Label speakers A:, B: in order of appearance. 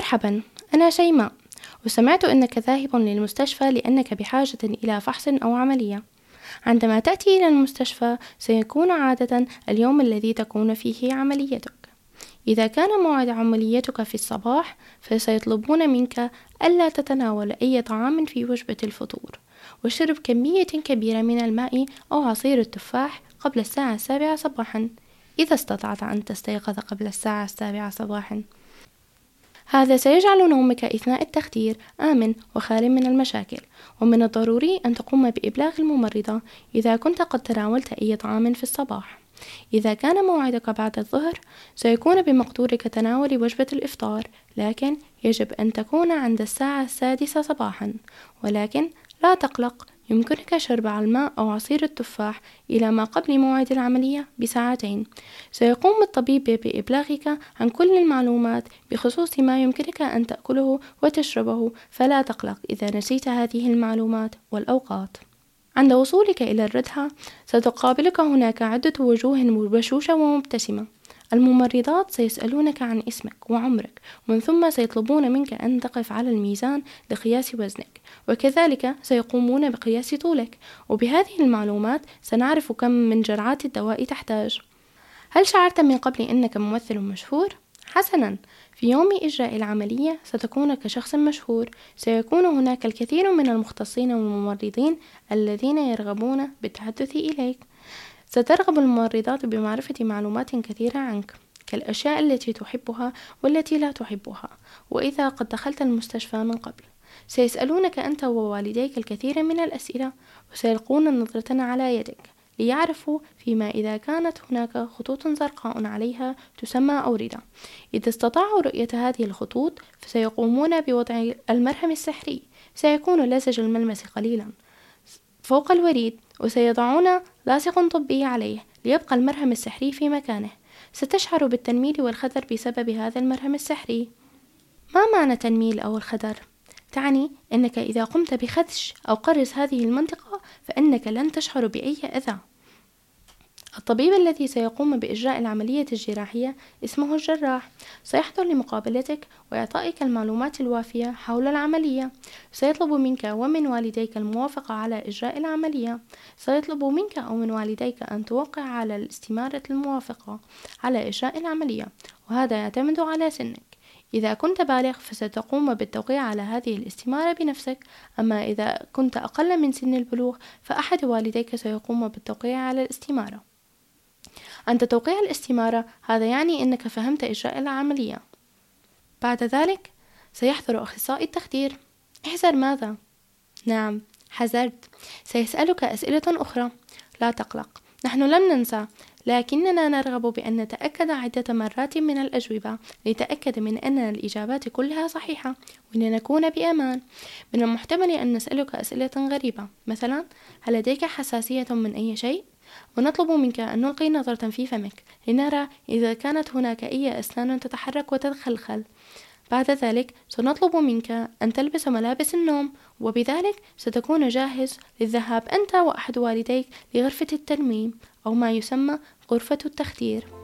A: مرحبا أنا شيماء. وسمعت أنك ذاهب للمستشفى لأنك بحاجة إلى فحص أو عملية. عندما تأتي إلى المستشفى سيكون عادة اليوم الذي تكون فيه عمليتك. إذا كان موعد عمليتك في الصباح فسيطلبون منك ألا تتناول أي طعام في وجبة الفطور. وشرب كمية كبيرة من الماء أو عصير التفاح قبل الساعة السابعة صباحا. إذا استطعت أن تستيقظ قبل الساعة السابعة صباحا. هذا سيجعل نومك أثناء التخدير آمن وخال من المشاكل ومن الضروري أن تقوم بإبلاغ الممرضة إذا كنت قد تناولت أي طعام في الصباح. إذا كان موعدك بعد الظهر سيكون بمقدورك تناول وجبة الإفطار لكن يجب أن تكون عند الساعة السادسة صباحا ولكن لا تقلق يمكنك شرب الماء أو عصير التفاح إلى ما قبل موعد العملية بساعتين. سيقوم الطبيب بإبلاغك عن كل المعلومات بخصوص ما يمكنك أن تأكله وتشربه. فلا تقلق إذا نسيت هذه المعلومات والأوقات. عند وصولك إلى الردهة ستقابلك هناك عدة وجوه بشوشة ومبتسمة. الممرضات سيسألونك عن اسمك وعمرك ومن ثم سيطلبون منك أن تقف على الميزان لقياس وزنك وكذلك سيقومون بقياس طولك. وبهذه المعلومات سنعرف كم من جرعات الدواء تحتاج. هل شعرت من قبل أنك ممثل مشهور؟ حسنا في يوم إجراء العملية ستكون كشخص مشهور. سيكون هناك الكثير من المختصين والممرضين الذين يرغبون بالتحدث إليك. سترغب الممرضات بمعرفة معلومات كثيرة عنك كالأشياء التي تحبها والتي لا تحبها وإذا قد دخلت المستشفى من قبل. سيسألونك أنت ووالديك الكثير من الأسئلة وسيلقون نظرة على يدك ليعرفوا فيما إذا كانت هناك خطوط زرقاء عليها تسمى أوردة إذا استطاعوا رؤية هذه الخطوط فسيقومون بوضع المرهم السحري. سيكون لزج الملمس قليلا. فوق الوريد وسيضعون لاصق طبي عليه ليبقى المرهم السحري في مكانه. ستشعر بالتنميل والخدر بسبب هذا المرهم السحري. ما معنى تنميل أو الخدر؟ تعني أنك إذا قمت بخدش أو قرص هذه المنطقة فإنك لن تشعر بأي أذى. الطبيب الذي سيقوم بإجراء العملية الجراحية اسمه الجراح. سيحضر لمقابلتك وإعطائك المعلومات الوافية حول العملية. سيطلب منك ومن والديك الموافقة على إجراء العملية. سيطلب منك أو من والديك أن توقع على الاستمارة الموافقة على إجراء العملية وهذا يعتمد على سنك. إذا كنت بالغ فستقوم بالتوقيع على هذه الاستمارة بنفسك. أما إذا كنت أقل من سن البلوغ فأحد والديك سيقوم بالتوقيع على الاستمارة. عند توقيع الاستمارة هذا يعني أنك فهمت إجراء العملية. بعد ذلك سيحضر أخصائي التخدير. احذر ماذا؟ نعم حذرت. سيسألك أسئلة أخرى. لا تقلق نحن لم ننسى لكننا نرغب بأن نتأكد عدة مرات من الأجوبة لنتأكد من أن الإجابات كلها صحيحة ولنكون بأمان. من المحتمل أن نسألك أسئلة غريبة مثلا هل لديك حساسية من أي شيء؟ ونطلب منك أن نلقي نظرة في فمك لنرى إذا كانت هناك أي أسنان تتحرك وتتخلخل. بعد ذلك سنطلب منك أن تلبس ملابس النوم وبذلك ستكون جاهز للذهاب أنت وأحد والديك لغرفة الترميم أو ما يسمى غرفة التخدير.